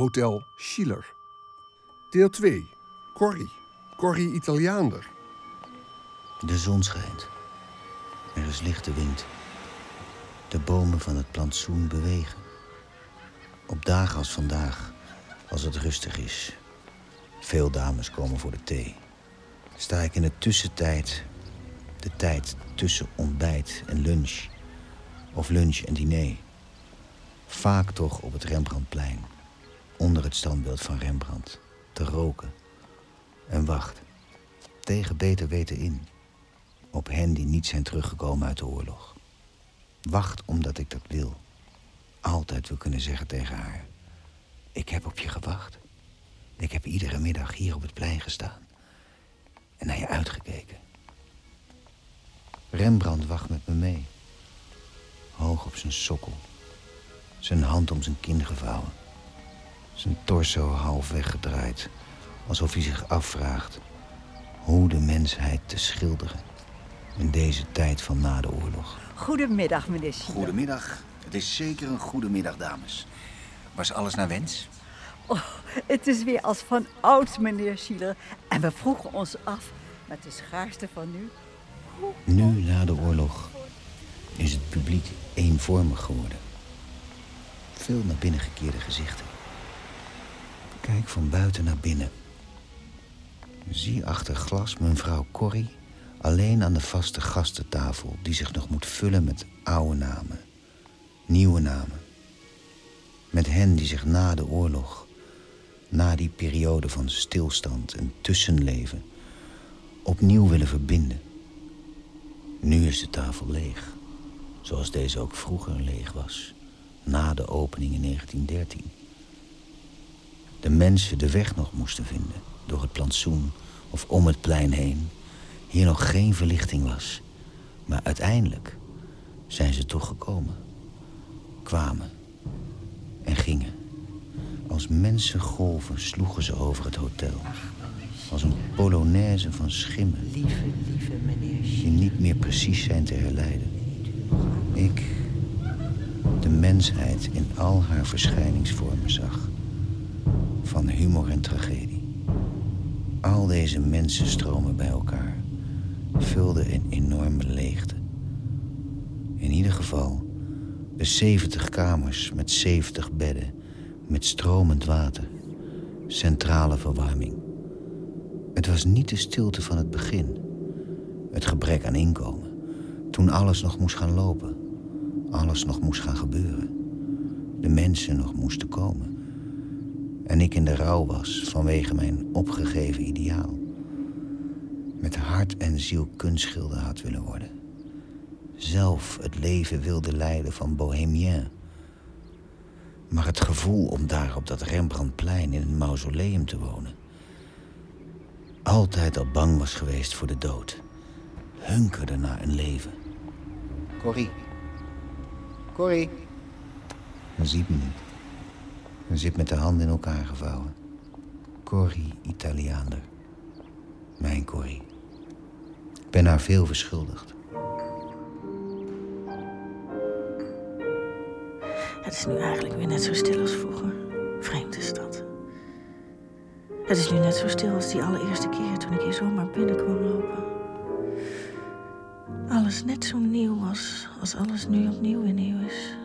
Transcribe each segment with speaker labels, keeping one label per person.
Speaker 1: Hotel Schiller. Deel 2. Corrie. Corrie Italiaander.
Speaker 2: De zon schijnt. Er is lichte wind. De bomen van het plantsoen bewegen. Op dagen als vandaag, als het rustig is. Veel dames komen voor de thee. Sta ik in de tussentijd, de tijd tussen ontbijt en lunch. Of lunch en diner. Vaak toch op het Rembrandtplein. Onder het standbeeld van Rembrandt. Te roken. En wacht. Tegen beter weten in. Op hen die niet zijn teruggekomen uit de oorlog. Wacht omdat ik dat wil. Altijd wil kunnen zeggen tegen haar. Ik heb op je gewacht. Ik heb iedere middag hier op het plein gestaan. En naar je uitgekeken. Rembrandt wacht met me mee. Hoog op zijn sokkel. Zijn hand om zijn kin gevouwen. Zijn torso half weggedraaid. Alsof hij zich afvraagt hoe de mensheid te schilderen. In deze tijd van na de oorlog.
Speaker 3: Goedemiddag, meneer Schiller.
Speaker 2: Goedemiddag. Het is zeker een goede middag, dames. Was alles naar wens?
Speaker 3: Oh, het is weer als van ouds, meneer Schiller. En we vroegen ons af, met de schaarste van nu...
Speaker 2: Nu, na de oorlog, is het publiek eenvormig geworden. Veel naar binnen gekeerde gezichten. Kijk van buiten naar binnen. Zie achter glas mevrouw Corrie alleen aan de vaste gastentafel die zich nog moet vullen met oude namen, nieuwe namen. Met hen die zich na de oorlog, na die periode van stilstand en tussenleven, opnieuw willen verbinden. Nu is de tafel leeg, zoals deze ook vroeger leeg was, na de opening in 1913. De mensen de weg nog moesten vinden, door het plantsoen of om het plein heen, hier nog geen verlichting was. Maar uiteindelijk zijn ze toch gekomen, kwamen en gingen. Als mensengolven sloegen ze over het hotel. Als een polonaise van schimmen.
Speaker 3: Lieve, lieve meneer
Speaker 2: Die niet meer precies zijn te herleiden. Ik, de mensheid in al haar verschijningsvormen zag. Van humor en tragedie. Al deze mensen stromen bij elkaar. Vulden een enorme leegte. In ieder geval de 70 kamers met 70 bedden. Met stromend water. Centrale verwarming. Het was niet de stilte van het begin. Het gebrek aan inkomen. Toen alles nog moest gaan lopen. Alles nog moest gaan gebeuren. De mensen nog moesten komen. En ik in de rouw was vanwege mijn opgegeven ideaal. Met hart en ziel kunstschilder had willen worden. Zelf het leven wilde leiden van bohemien. Maar het gevoel om daar op dat Rembrandtplein in een mausoleum te wonen altijd al bang was geweest voor de dood. Hunkerde naar een leven. Corrie. Corrie. Hij ziet me niet. Hij zit met de handen in elkaar gevouwen. Corrie Italiaander. Mijn Corrie. Ik ben haar veel verschuldigd.
Speaker 4: Het is nu eigenlijk weer net zo stil als vroeger. Vreemd is dat. Het is nu net zo stil als die allereerste keer toen ik hier zomaar binnen kwam lopen. Alles net zo nieuw als, als alles nu opnieuw weer nieuw is.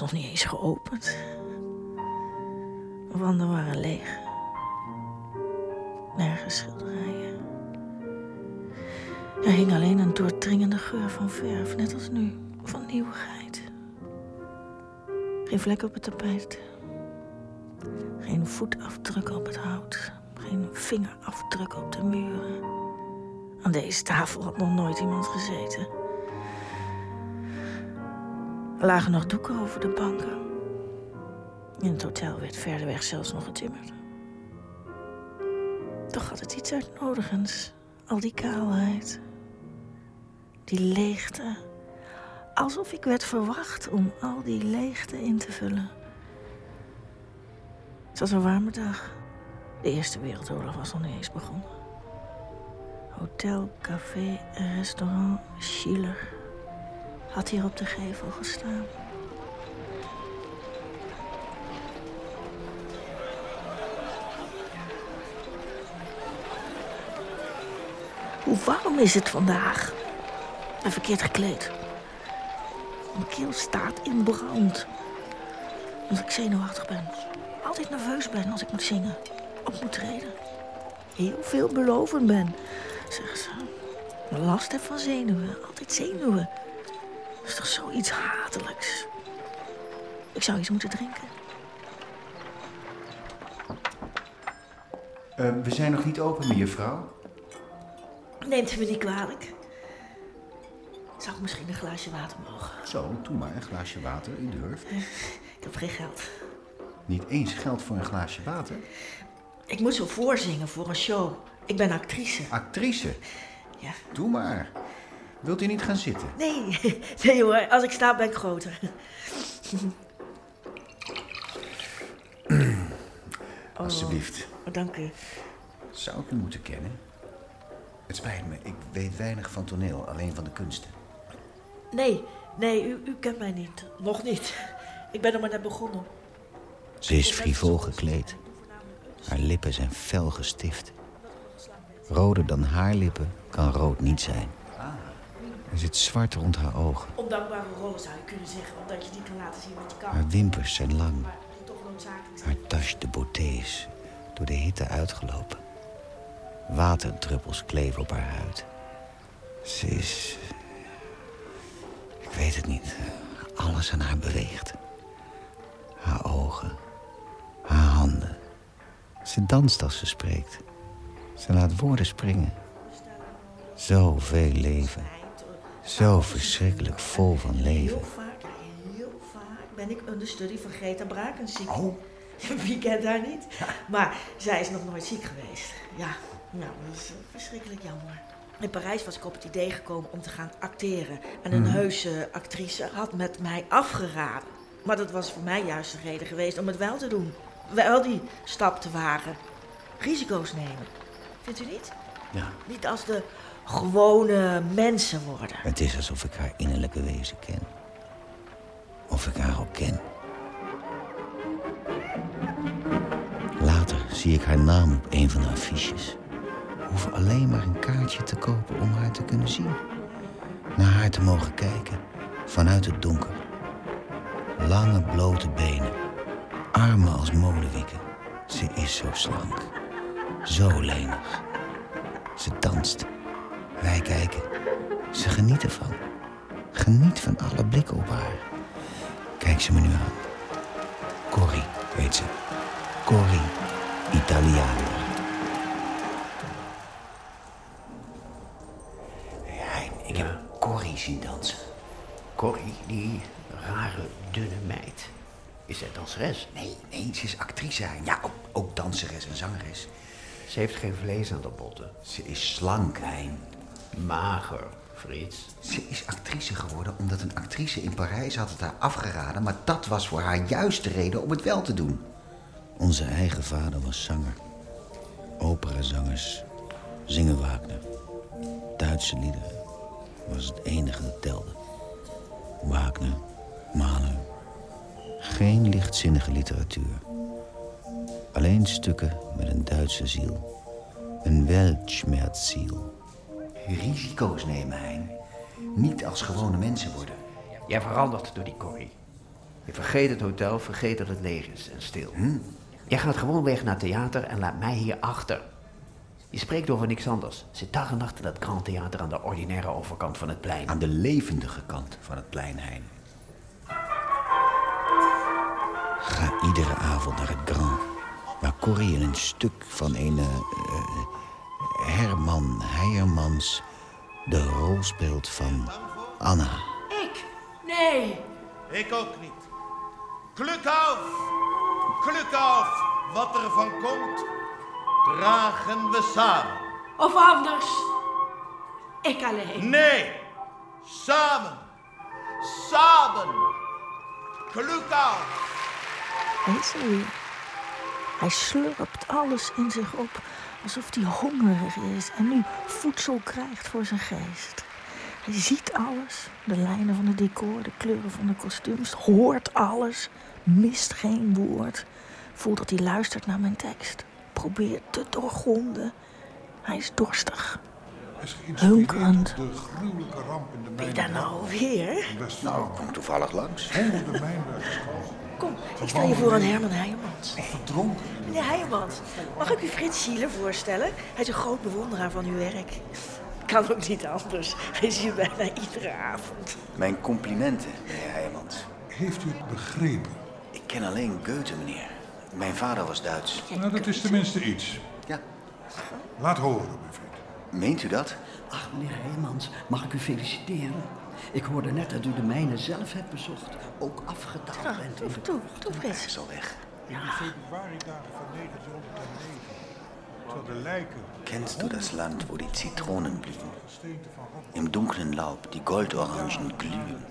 Speaker 4: Was nog niet eens geopend. De wanden waren leeg. Nergens schilderijen. Er hing alleen een doordringende geur van verf, net als nu, van nieuwigheid. Geen vlek op het tapijt. Geen voetafdruk op het hout. Geen vingerafdruk op de muren. Aan deze tafel had nog nooit iemand gezeten. Er lagen nog doeken over de banken. In het hotel werd verder weg zelfs nog getimmerd. Toch had het iets uitnodigends. Al die kaalheid. Die leegte. Alsof ik werd verwacht om al die leegte in te vullen. Het was een warme dag. De Eerste Wereldoorlog was nog niet eens begonnen. Hotel, café restaurant Schiller. Had hier op de gevel gestaan. Hoe warm is het vandaag? Ben verkeerd gekleed. Mijn keel staat in brand. Als ik zenuwachtig ben. Altijd nerveus ben als ik moet zingen. Of moet treden. Heel veelbelovend ben, zeggen ze. Last heb van zenuwen. Altijd zenuwen. Dat is toch zoiets hatelijks. Ik zou iets moeten drinken.
Speaker 2: Eh, we zijn nog niet open, mevrouw.
Speaker 4: Neemt u me niet kwalijk. Zou ik misschien een glaasje water mogen?
Speaker 2: Zo, doe maar een glaasje water. U durft.
Speaker 4: Ik heb geen geld.
Speaker 2: Niet eens geld voor een glaasje water.
Speaker 4: Ik moet zo voorzingen voor een show. Ik ben actrice.
Speaker 2: Actrice,
Speaker 4: Ja.
Speaker 2: doe maar. Wilt u niet gaan zitten?
Speaker 4: Nee, nee hoor. Als ik sta ben ik groter.
Speaker 2: Alsjeblieft.
Speaker 4: Oh, dank u.
Speaker 2: Zou ik u moeten kennen? Het spijt me, ik weet weinig van toneel, alleen van de kunsten.
Speaker 4: Nee, nee, u, u kent mij niet. Nog niet. Ik ben er maar net begonnen.
Speaker 2: Ze is frivol gekleed. Haar lippen zijn fel gestift. Roder dan haar lippen kan rood niet zijn. Er zit zwart rond haar ogen.
Speaker 4: Ondankbare rollen zou je kunnen zeggen, omdat je niet kan laten zien wat je kan.
Speaker 2: Haar wimpers zijn lang.
Speaker 4: Maar toch noodzakelijk.
Speaker 2: Haar tache de beauté is door de hitte uitgelopen. Waterdruppels kleven op haar huid. Ze is... Ik weet het niet. Alles aan haar beweegt. Haar ogen. Haar handen. Ze danst als ze spreekt. Ze laat woorden springen. Zoveel leven. Zo verschrikkelijk vol van leven.
Speaker 4: Heel vaak, heel vaak ben ik understudy van Greta Brakenziek.
Speaker 2: Oh.
Speaker 4: Wie kent haar niet? Maar zij is nog nooit ziek geweest. Ja, nou, dat is eh, verschrikkelijk jammer. In Parijs was ik op het idee gekomen om te gaan acteren. En een heuse actrice had met mij afgeraden. Maar dat was voor mij juist de reden geweest om het wel te doen. Wel die stap te wagen. Risico's nemen. Vindt u niet?
Speaker 2: Ja.
Speaker 4: Niet als de gewone mensen worden.
Speaker 2: Het is alsof ik haar innerlijke wezen ken. Of ik haar ook ken. Later zie ik haar naam op een van de affiches. Hoeven alleen maar een kaartje te kopen om haar te kunnen zien. Naar haar te mogen kijken vanuit het donker. Lange blote benen, armen als molenwieken. Ze is zo slank, zo lenig. Ze danst. Wij kijken. Ze genieten van. Geniet van alle blikken op haar. Kijk ze me nu aan. Corrie heet ze. Corrie Italiana. Hein, ik heb Corrie zien dansen.
Speaker 5: Corrie, die rare, dunne meid. Is zij danseres?
Speaker 2: Nee, nee, ze is actrice. Ja, ook, ook danseres en zangeres.
Speaker 5: Ze heeft geen vlees aan de botten.
Speaker 2: Ze is slank, Hein.
Speaker 5: Mager, Frits.
Speaker 2: Ze is actrice geworden omdat een actrice in Parijs had het haar afgeraden, maar dat was voor haar juist de reden om het wel te doen. Onze eigen vader was zanger. Operazangers zingen Wagner. Duitse liederen was het enige dat telde. Wagner, Mahler. Geen lichtzinnige literatuur. Alleen stukken met een Duitse ziel. Een Weltschmerzziel. Risico's nemen, Hein. Niet als gewone mensen worden.
Speaker 5: Jij verandert door die Corrie. Je vergeet het hotel, vergeet dat het leeg is en stil. Jij gaat gewoon weg naar theater en laat mij hier achter. Je spreekt over niks anders. Zit dag en nacht in dat Grand Theater aan de ordinaire overkant van het plein.
Speaker 2: Aan de levendige kant van het plein, Hein. Ga iedere avond naar het Grand. Waar Corrie in een stuk van een eh, eh, Herman Heijermans de rol speelt van Anna.
Speaker 4: Ik? Nee.
Speaker 6: Ik ook niet. Kluk af! Kluk af! Wat er van komt, dragen we samen.
Speaker 4: Of anders. Ik alleen.
Speaker 6: Nee, samen. Samen. Kluk af!
Speaker 4: Weet weer? Hij slurpt alles in zich op alsof hij hongerig is en nu voedsel krijgt voor zijn geest. Hij ziet alles. De lijnen van het decor, de kleuren van de kostuums. Hoort alles. Mist geen woord. Voelt dat hij luistert naar mijn tekst. Probeert te doorgronden. Hij is dorstig.
Speaker 7: is
Speaker 4: Hunkerend.
Speaker 7: de gruwelijke ramp in de
Speaker 4: Ben je daar nou weer?
Speaker 7: Nou,
Speaker 2: Kom toevallig langs.
Speaker 7: mijnwerkers
Speaker 4: Kom, ik stel je voor aan Herman Heijmans.
Speaker 7: verdronken.
Speaker 4: Meneer Heijmans, mag ik u Frits Schieler voorstellen? Hij is een groot bewonderaar van uw werk. Kan ook niet anders. Hij is hier bijna iedere avond.
Speaker 2: Mijn complimenten, meneer Heijmans.
Speaker 7: Heeft u het begrepen?
Speaker 2: Ik ken alleen Goethe, meneer. Mijn vader was Duits.
Speaker 7: Nou, dat is tenminste iets.
Speaker 2: Ja.
Speaker 7: Laat horen, mijn vriend.
Speaker 2: Meent u dat?
Speaker 8: Ach, meneer Heijmans, mag ik u feliciteren? Ik hoorde net dat u de mijne zelf hebt bezocht. Ook afgetaald bent.
Speaker 4: Toe,
Speaker 8: krocht.
Speaker 4: toe
Speaker 2: Hij is al weg.
Speaker 7: In de februaridagen van 1909, terwijl de lijken
Speaker 2: Kennst du das Land, wo die Zitronen blühen? Im dunklen Laub die Goldorangen glühen.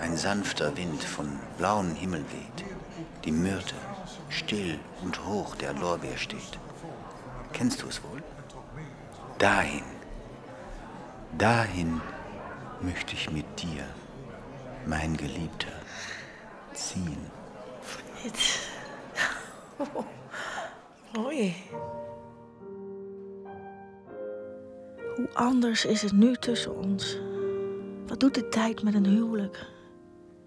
Speaker 2: Ein sanfter Wind von blauem Himmel weht. Die Myrte still und hoch der Lorbeer steht. Kennst du es wohl? Dahin, dahin möchte ich mit dir, mein Geliebter, ziehen.
Speaker 4: Frits. Oh. Hoe anders is het nu tussen ons? Wat doet de tijd met een huwelijk?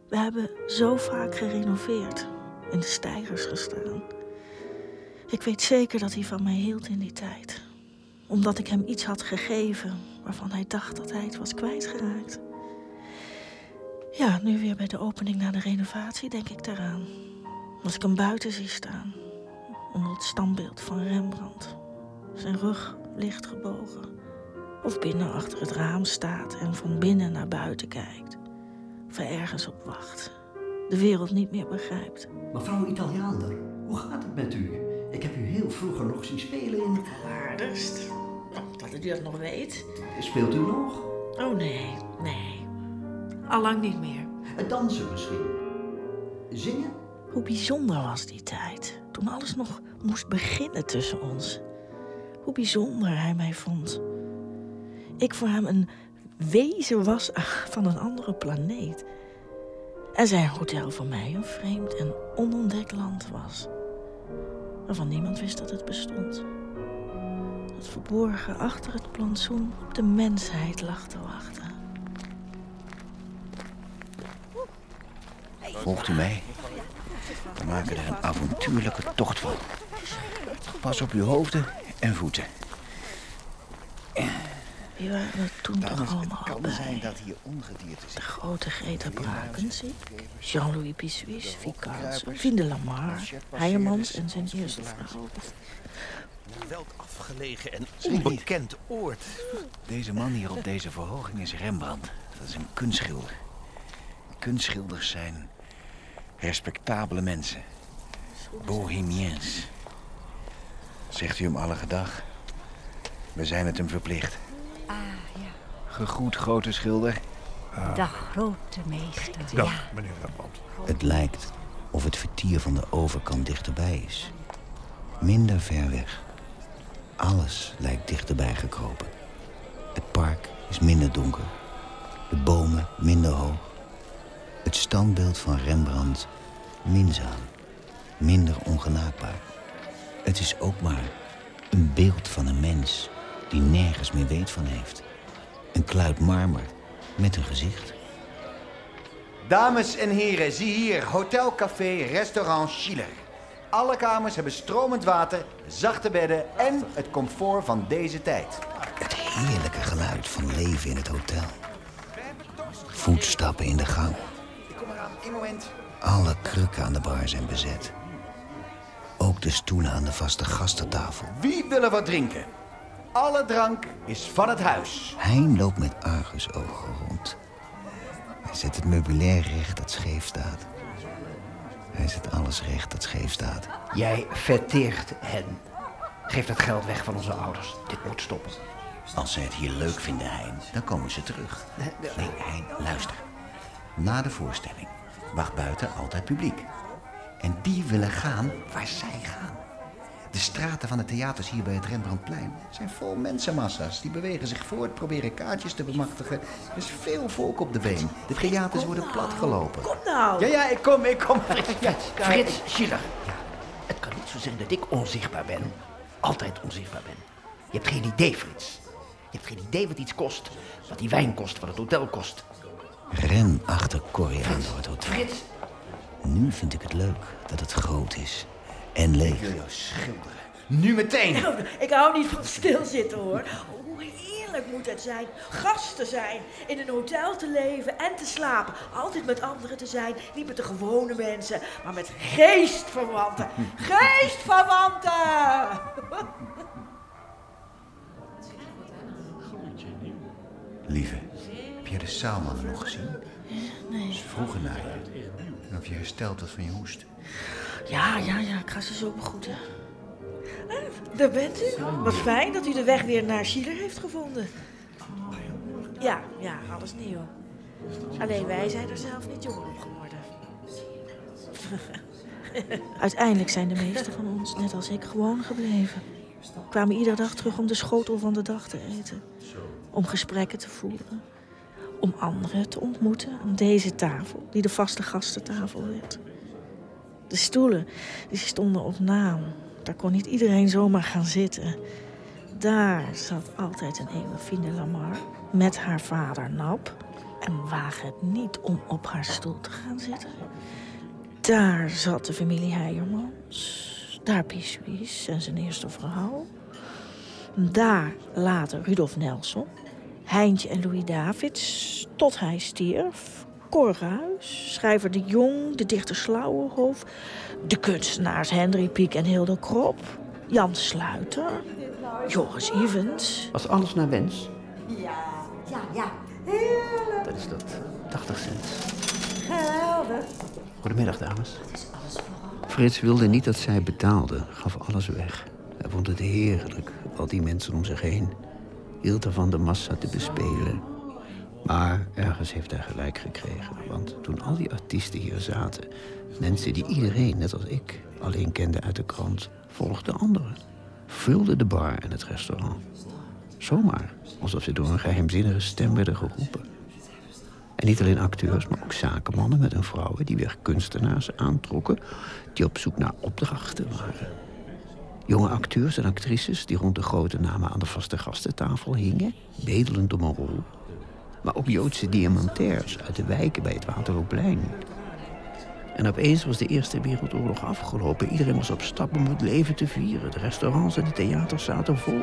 Speaker 4: We hebben zo vaak gerenoveerd, in de stijgers gestaan. Ik weet zeker dat hij van mij hield in die tijd. Omdat ik hem iets had gegeven waarvan hij dacht dat hij het was kwijtgeraakt. Ja, nu weer bij de opening na de renovatie denk ik daaraan. Als ik hem buiten zie staan, onder het standbeeld van Rembrandt. Zijn rug licht gebogen. Of binnen achter het raam staat en van binnen naar buiten kijkt. Of er ergens op wacht. De wereld niet meer begrijpt.
Speaker 8: Mevrouw Italiaander, hoe gaat het met u? Ik heb u heel vroeger nog zien spelen in...
Speaker 4: Aardigst. Dat u dat nog weet.
Speaker 8: Speelt u nog?
Speaker 4: Oh nee, nee. Allang niet meer.
Speaker 8: Het dansen misschien? Zingen?
Speaker 4: Hoe bijzonder was die tijd. Toen alles nog moest beginnen tussen ons. Hoe bijzonder hij mij vond. Ik voor hem een wezen was van een andere planeet. En zijn hotel voor mij een vreemd en onontdekt land was. Waarvan niemand wist dat het bestond. Verborgen achter het plantsoen op de mensheid lag te wachten.
Speaker 2: Volgt u mij? We maken er een avontuurlijke tocht van. Pas op uw hoofden en voeten.
Speaker 4: Wie waren er toen toch allemaal
Speaker 2: kan
Speaker 4: bij?
Speaker 2: zijn dat hier ongedierte
Speaker 4: De grote Greta Brakensie, Jean-Louis Pissuis, Vicaus, Fien de Lamar, Heijermans en zijn eerste vrouw.
Speaker 9: Welk afgelegen en onbekend oord.
Speaker 2: Deze man hier op deze verhoging is Rembrandt. Dat is een kunstschilder. Kunstschilders zijn respectabele mensen. Bohemiens. Zegt u hem alle gedag? We zijn het hem verplicht.
Speaker 3: Ah, ja.
Speaker 2: Gegroet, grote schilder.
Speaker 3: Dag, grote meester.
Speaker 7: Dag,
Speaker 3: Ja.
Speaker 7: meneer Rembrandt.
Speaker 2: Het lijkt of het vertier van de overkant dichterbij is. Minder ver weg. Alles lijkt dichterbij gekropen. Het park is minder donker. De bomen minder hoog. Het standbeeld van Rembrandt minzaam. Minder ongenaakbaar. Het is ook maar een beeld van een mens die nergens meer weet van heeft. Een kluit marmer met een gezicht.
Speaker 10: Dames en heren, zie hier hotelcafé restaurant Schiller. Alle kamers hebben stromend water, zachte bedden en het comfort van deze tijd.
Speaker 2: Het heerlijke geluid van leven in het hotel. Voetstappen in de gang.
Speaker 10: Ik kom eraan, één moment.
Speaker 2: Alle krukken aan de bar zijn bezet. Ook de stoelen aan de vaste gastentafel.
Speaker 10: Wie wil er wat drinken? Alle drank is van het huis.
Speaker 2: Hein loopt met argusogen rond. Hij zet het meubilair recht dat scheef staat. Hij zet alles recht dat scheef staat.
Speaker 5: Jij verteert hen. Geef dat geld weg van onze ouders. Dit moet stoppen.
Speaker 2: Als ze het hier leuk vinden, Hein, dan komen ze terug. Nee, Hein, luister. Na de voorstelling wacht buiten altijd publiek. En die willen gaan waar zij gaan.
Speaker 10: De straten van de theaters hier bij het Rembrandtplein zijn vol mensenmassa's. Die bewegen zich voort, proberen kaartjes te bemachtigen. Er is veel volk op de been. De theaters worden platgelopen.
Speaker 4: Kom nou.
Speaker 10: Ja, ja, ik kom, ik kom. Ja,
Speaker 5: Frits Schiller. Ja, het kan niet zo zijn dat ik onzichtbaar ben. Altijd onzichtbaar ben. Je hebt geen idee, Frits. Je hebt geen idee wat iets kost. Wat die wijn kost, wat het hotel kost.
Speaker 2: Ren achter Corrie aan door het hotel.
Speaker 5: Frits,
Speaker 2: Nu vind ik het leuk dat het groot is en leeg.
Speaker 10: Ik wil jou schilderen. Nu meteen.
Speaker 4: Nou, Ik hou niet van stilzitten hoor. Hoe heerlijk moet het zijn gast te zijn, in een hotel te leven en te slapen. Altijd met anderen te zijn, niet met de gewone mensen, maar met geestverwanten. Geestverwanten!
Speaker 10: Lieve, heb jij de zaalmannen nog gezien?
Speaker 4: Nee.
Speaker 10: Ze vroegen naar je. En of je hersteld was van je hoest.
Speaker 4: Ja, ja, ja, ik ga ze zo begroeten. Ah, Daar bent u. Wat fijn dat u de weg weer naar Schiller heeft gevonden. Ja, ja, alles nieuw. Alleen wij zijn er zelf niet jong op geworden. Uiteindelijk zijn de meesten van ons, net als ik, gewoon gebleven. Kwamen iedere dag terug om de schotel van de dag te eten. Om gesprekken te voeren. Om anderen te ontmoeten aan deze tafel, die de vaste gastentafel werd. De stoelen die stonden op naam. Daar kon niet iedereen zomaar gaan zitten. Daar zat altijd een Ewefine Lamar met haar vader Nap. En waag het niet om op haar stoel te gaan zitten. Daar zat de familie Heijermans. Daar Pissuis en zijn eerste vrouw. Daar later Rudolf Nelson. Heintje en Louis Davids, tot hij stierf. Cor schrijver De Jong, de dichter Slauwenhof... de kunstenaars Hendrik Pieck en Hilde Krop... Jan Sluiter, Joris Evans...
Speaker 5: was alles naar wens?
Speaker 3: Ja, ja, ja. Heerlijk.
Speaker 5: Dat is dat 80 cent.
Speaker 3: Geweldig.
Speaker 5: Goedemiddag, dames. Frits wilde niet dat zij betaalde, gaf alles weg. Hij vond het heerlijk, al die mensen om zich heen. Hield ervan de massa te bespelen. Maar ergens heeft hij gelijk gekregen. Want toen al die artiesten hier zaten... mensen die iedereen, net als ik, alleen kende uit de krant... volgden anderen. Vulden de bar en het restaurant. Zomaar, alsof ze door een geheimzinnige stem werden geroepen. En niet alleen acteurs, maar ook zakenmannen met hun vrouwen... die weer kunstenaars aantrokken... die op zoek naar opdrachten waren. Jonge acteurs en actrices die rond de grote namen aan de vaste gastentafel hingen... bedelend om een rol. Maar ook Joodse diamantairs uit de wijken bij het Waterlooplein. En opeens was de Eerste Wereldoorlog afgelopen. Iedereen was op stap om het leven te vieren. De restaurants en de theaters zaten vol.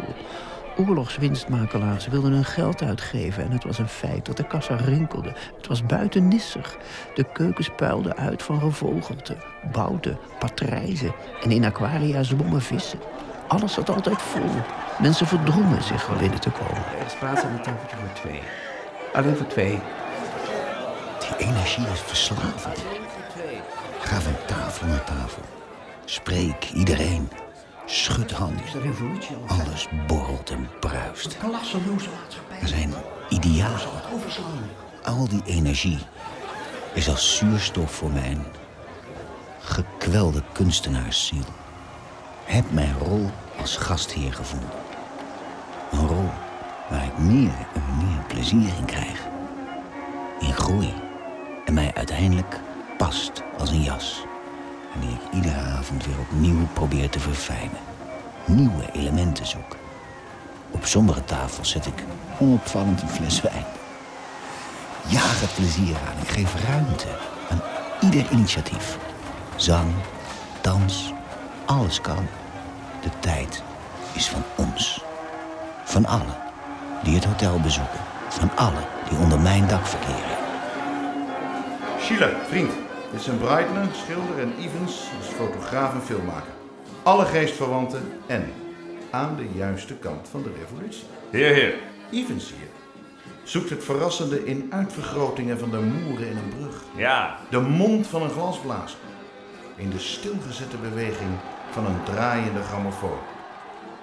Speaker 5: Oorlogswinstmakelaars wilden hun geld uitgeven en het was een feit dat de kassa rinkelde. Het was buiten nissig. De keukens puilden uit van gevogelte, bouten, patrijzen en in aquaria zwommen vissen. Alles zat altijd vol. Mensen verdrongen zich wel binnen te komen. Er is plaats aan het tafeltje voor twee. Alleen voor twee.
Speaker 2: Die energie is verslavend. Ga van tafel naar tafel. Spreek iedereen. Schud handen. Alles borrelt en bruist. Er zijn idealen. Al die energie is als zuurstof voor mijn gekwelde kunstenaarsziel. Heb mijn rol als gastheer gevonden. Een rol waar ik meer en meer plezier in krijg. In groei. En mij uiteindelijk past als een jas. En die ik iedere avond weer opnieuw probeer te verfijnen. Nieuwe elementen zoek. Op sommige tafels zet ik onopvallend een fles wijn. Jaag het plezier aan. Ik geef ruimte aan ieder initiatief. Zang, dans, alles kan. De tijd is van ons. Van allen die het hotel bezoeken. Van allen die onder mijn dak verkeren.
Speaker 6: Schiller, vriend. Dit zijn Breitner, schilder en Evans als fotograaf en filmmaker. Alle geestverwanten en aan de juiste kant van de revolutie.
Speaker 9: Heer, heer.
Speaker 6: Evans hier zoekt het verrassende in uitvergrotingen van de moeren in een brug.
Speaker 9: Ja.
Speaker 6: De mond van een glasblazer. In de stilgezette beweging van een draaiende grammofoon.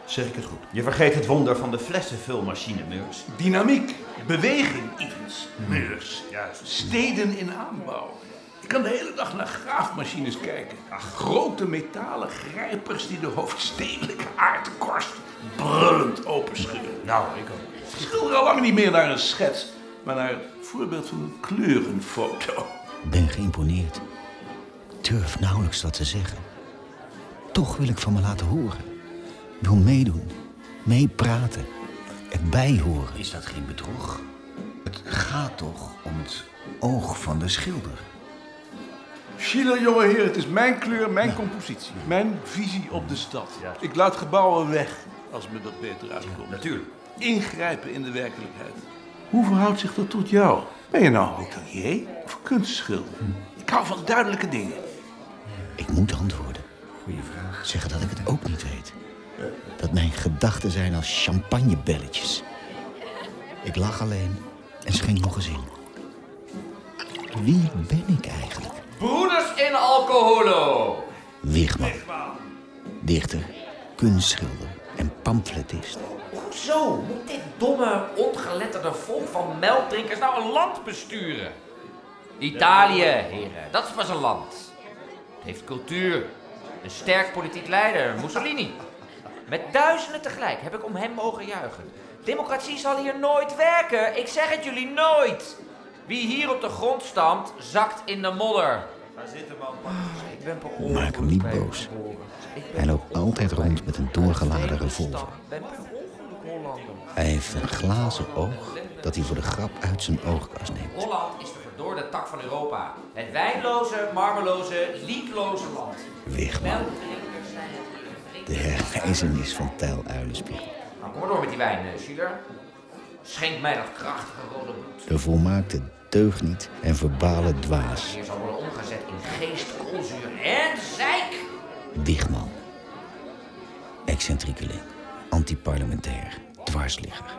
Speaker 6: Zeg ik het goed?
Speaker 9: Je vergeet het wonder van de flessenvulmachine, Meurs. Dynamiek, beweging, Evans. Meurs, juist. Steden in aanbouw.
Speaker 11: Je kan de hele dag naar graafmachines kijken. Grote metalen grijpers die de hoofdstedelijke aardkorst brullend openschudden. Nou, ik schilder al lang niet meer naar een schets, maar naar het voorbeeld van een kleurenfoto.
Speaker 2: Ik ben geïmponeerd. Ik durf nauwelijks wat te zeggen. Toch wil ik van me laten horen. Wil meedoen, meepraten, erbij horen.
Speaker 12: Is dat geen bedrog? Het gaat toch om het oog van de schilder.
Speaker 11: Schiller, jongeheer, het is mijn kleur, mijn compositie. Mijn visie op de stad. Ik laat gebouwen weg, als me dat beter uitkomt.
Speaker 9: natuurlijk.
Speaker 11: Ingrijpen in de werkelijkheid. Hoe verhoudt zich dat tot jou? Ben je nou hotelier of kunstschilder? Ik hou van duidelijke dingen.
Speaker 2: Ik moet antwoorden.
Speaker 12: Goeie vraag.
Speaker 2: Zeggen dat ik het ook niet weet. Dat mijn gedachten zijn als champagnebelletjes. Ik lach alleen en schenk nog eens in. Wie ben ik eigenlijk?
Speaker 13: Broeders in alcoholo.
Speaker 2: Wigman. Dichter, kunstschilder en pamfletist.
Speaker 13: Zo moet dit domme, ongeletterde volk van melkdrinkers nou een land besturen. Italië, heren, dat is pas een land. Het heeft cultuur. Een sterk politiek leider, Mussolini. Met duizenden tegelijk heb ik om hem mogen juichen. Democratie zal hier nooit werken. Ik zeg het jullie nooit. Wie hier op de grond stampt, zakt in de modder.
Speaker 9: Ga zitten, man.
Speaker 13: Ik ben per
Speaker 2: Maak hem niet boos. Hij loopt altijd rond met een doorgeladen revolver. Hij heeft een glazen oog dat hij voor de grap uit zijn oogkas neemt.
Speaker 13: Holland is de verdorde tak van Europa. Het wijnloze, marmeloze, liedloze land.
Speaker 2: Wigman. De herwijzenis van Tijl Uilenspiegel.
Speaker 13: Nou, kom maar door met die wijn, eh, Schiller. Schenk mij dat krachtige rode bloed.
Speaker 2: De volmaakte deugniet en verbale dwaas.
Speaker 13: Hier zal worden omgezet in geest, koolzuur en zeik.
Speaker 2: Wigman. Excentriekeling. Antiparlementair. Dwarsligger.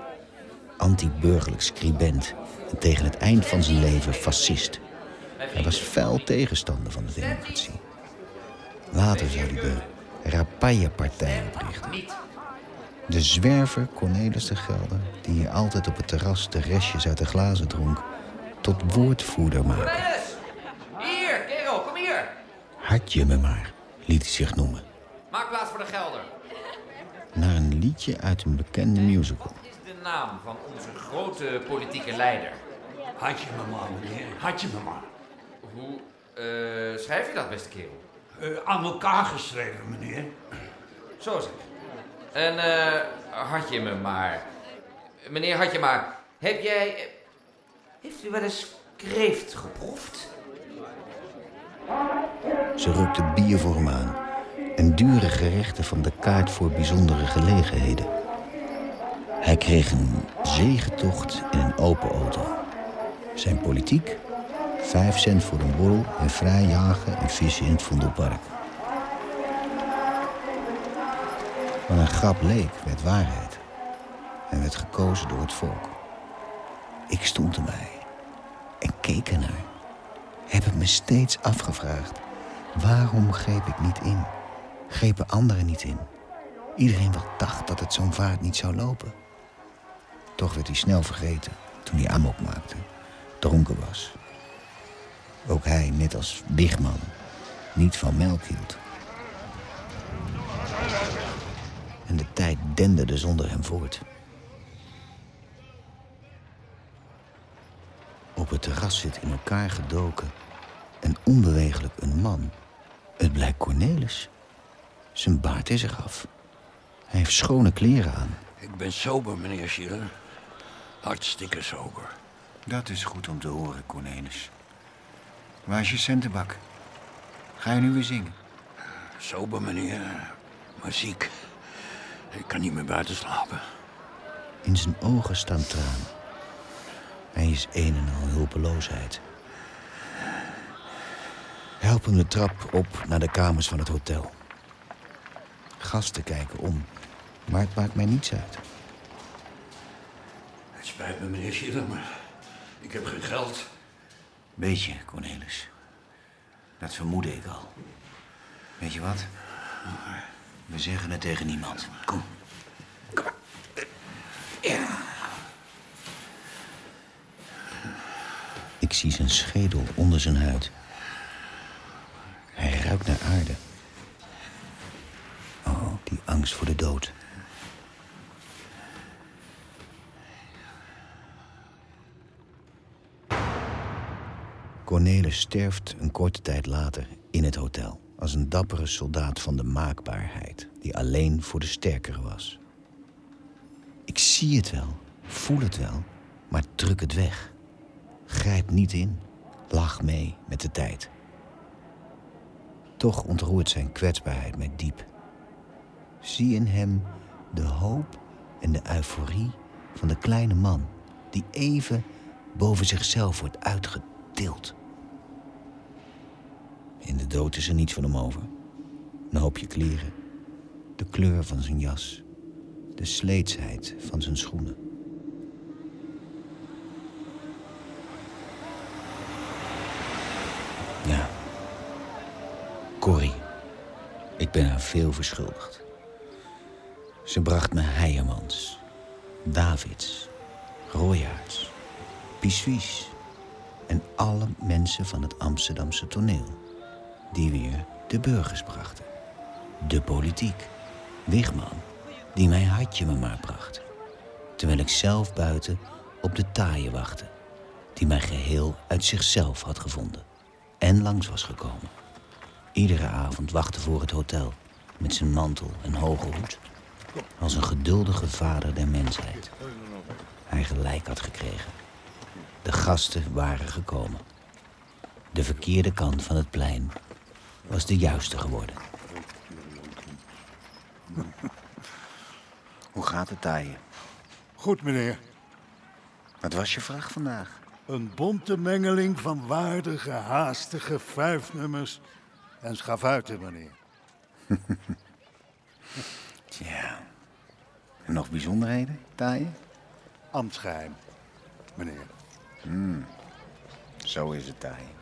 Speaker 2: Anti-burgerlijk scribent. En tegen het eind van zijn leven fascist. Hij was fel tegenstander van de democratie. Later zou hij de Rapaya-partij oprichten. De zwerver Cornelis de Gelder, die hier altijd op het terras de restjes uit de glazen dronk, tot woordvoerder maken.
Speaker 13: Cornelis! Hier, kerel, kom hier.
Speaker 2: Had je me maar, liet hij zich noemen.
Speaker 13: Maak plaats voor de gelder.
Speaker 2: Naar een liedje uit een bekende musical.
Speaker 13: Dit is de naam van onze grote politieke leider.
Speaker 11: Had je me maar, meneer. Had je me maar.
Speaker 13: Hoe eh, schrijf je dat, beste kerel?
Speaker 11: Eh, aan elkaar geschreven, meneer.
Speaker 13: Zo zeg. En eh had je me maar. Meneer, had je maar. Heb jij. eh, Heeft u wel eens kreeft geproefd?
Speaker 2: Ze rukte bier voor hem aan. En dure gerechten van de kaart voor bijzondere gelegenheden. Hij kreeg een zegentocht in een open auto. Zijn politiek? Vijf cent voor een borrel en vrij jagen en vissen in het Vondelpark. Wat een grap leek, werd waarheid. En werd gekozen door het volk. Ik stond erbij en keek ernaar. Heb ik me steeds afgevraagd. Waarom greep ik niet in? Grepen anderen niet in? Iedereen wel dacht dat het zo'n vaart niet zou lopen. Toch werd hij snel vergeten toen hij amok maakte, dronken was. Ook hij, net als Wigman, niet van melk hield. En de tijd denderde zonder hem voort. Op het terras zit in elkaar gedoken en onbewegelijk een man. Het blijkt Cornelis. Zijn baard is eraf. Hij heeft schone kleren aan.
Speaker 14: Ik ben sober, meneer Schiller. Hartstikke sober.
Speaker 12: Dat is goed om te horen, Cornelis. Waar is je centenbak? Ga je nu weer zingen?
Speaker 14: Sober, meneer. Maar ziek. Ik kan niet meer buiten slapen.
Speaker 2: In zijn ogen staan tranen. Hij is een en al hulpeloosheid. Help hem de trap op naar de kamers van het hotel. Gasten kijken om, maar het maakt mij niets uit.
Speaker 14: Het spijt me, meneer Schiller, maar ik heb geen geld.
Speaker 12: Weet je, Cornelis. Dat vermoedde ik al. Weet je wat? We zeggen het tegen niemand. Kom.
Speaker 2: Ik zie zijn schedel onder zijn huid. ruik naar aarde. Oh, die angst voor de dood. Cornelis sterft een korte tijd later in het hotel. Als een dappere soldaat van de maakbaarheid. Die alleen voor de sterkere was. Ik zie het wel, voel het wel, maar druk het weg. Grijp niet in. Lach mee met de tijd. Toch ontroert zijn kwetsbaarheid mij diep. Zie in hem de hoop en de euforie van de kleine man die even boven zichzelf wordt uitgetild. In de dood is er niets van hem over. Een hoopje kleren, de kleur van zijn jas, de sleetsheid van zijn schoenen. Ja, Corrie. Ik ben haar veel verschuldigd. Ze bracht me Heijermans, Davids, Royaerts, Pissuis en alle mensen van het Amsterdamse toneel. Die weer de burgers brachten. De politiek. Wigman, die mijn hartje me maar bracht. Terwijl ik zelf buiten op de taaie wachtte. Die mij geheel uit zichzelf had gevonden. En langs was gekomen. Iedere avond wachtte voor het hotel. Met zijn mantel en hoge hoed. Als een geduldige vader der mensheid. Hij gelijk had gekregen. De gasten waren gekomen. De verkeerde kant van het plein was de juiste geworden. Hoe gaat het taaien?
Speaker 7: Goed, meneer.
Speaker 2: Wat was je vraag vandaag?
Speaker 7: Een bonte mengeling van waardige, haastige vijfnummers en schavuiten, meneer.
Speaker 2: Tja. En nog bijzonderheden, taaien?
Speaker 7: Ambtsgeheim, meneer.
Speaker 2: Hmm. Zo is het taaien.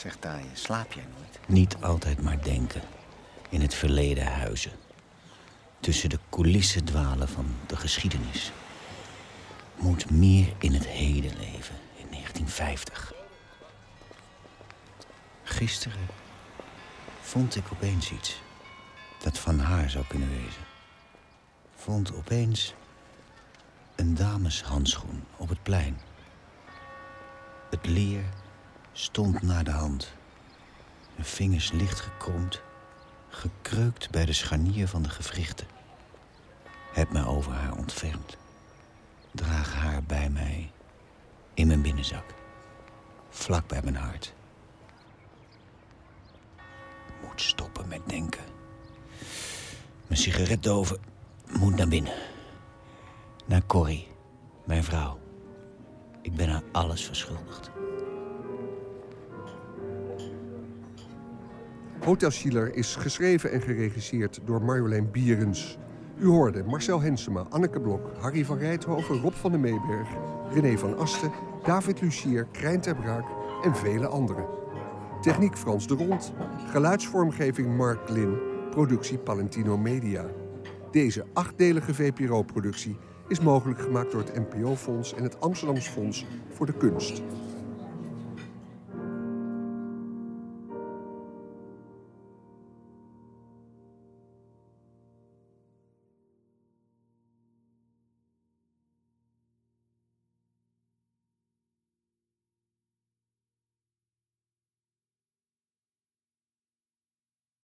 Speaker 2: Zeg taaien, slaap jij nooit? Niet altijd maar denken. In het verleden huizen. Tussen de coulissen dwalen van de geschiedenis. Moet meer in het heden leven, in 1950. Gisteren vond ik opeens iets dat van haar zou kunnen wezen. Vond opeens een dameshandschoen op het plein. Het leer stond naar de hand. Mijn vingers licht gekromd, gekreukt bij de scharnier van de gewrichten. Heb me over haar ontfermd. Draag haar bij mij in mijn binnenzak, vlak bij mijn hart. Moet stoppen met denken. Mijn sigaretdoven moet naar binnen. Naar Corrie, mijn vrouw. Ik ben haar alles verschuldigd.
Speaker 1: Hotel Schiller is geschreven en geregisseerd door Marjolein Bierens. U hoorde Marcel Hensema, Anneke Blok, Harry van Rijthoven, Rob van der Meeberg, René van Asten, David Lucier, Krijn ter Braak en vele anderen. Techniek Frans de Rond, geluidsvormgeving Mark Lin, productie Palentino Media. Deze achtdelige VPRO-productie is mogelijk gemaakt door het NPO-fonds en het Amsterdams Fonds voor de Kunst.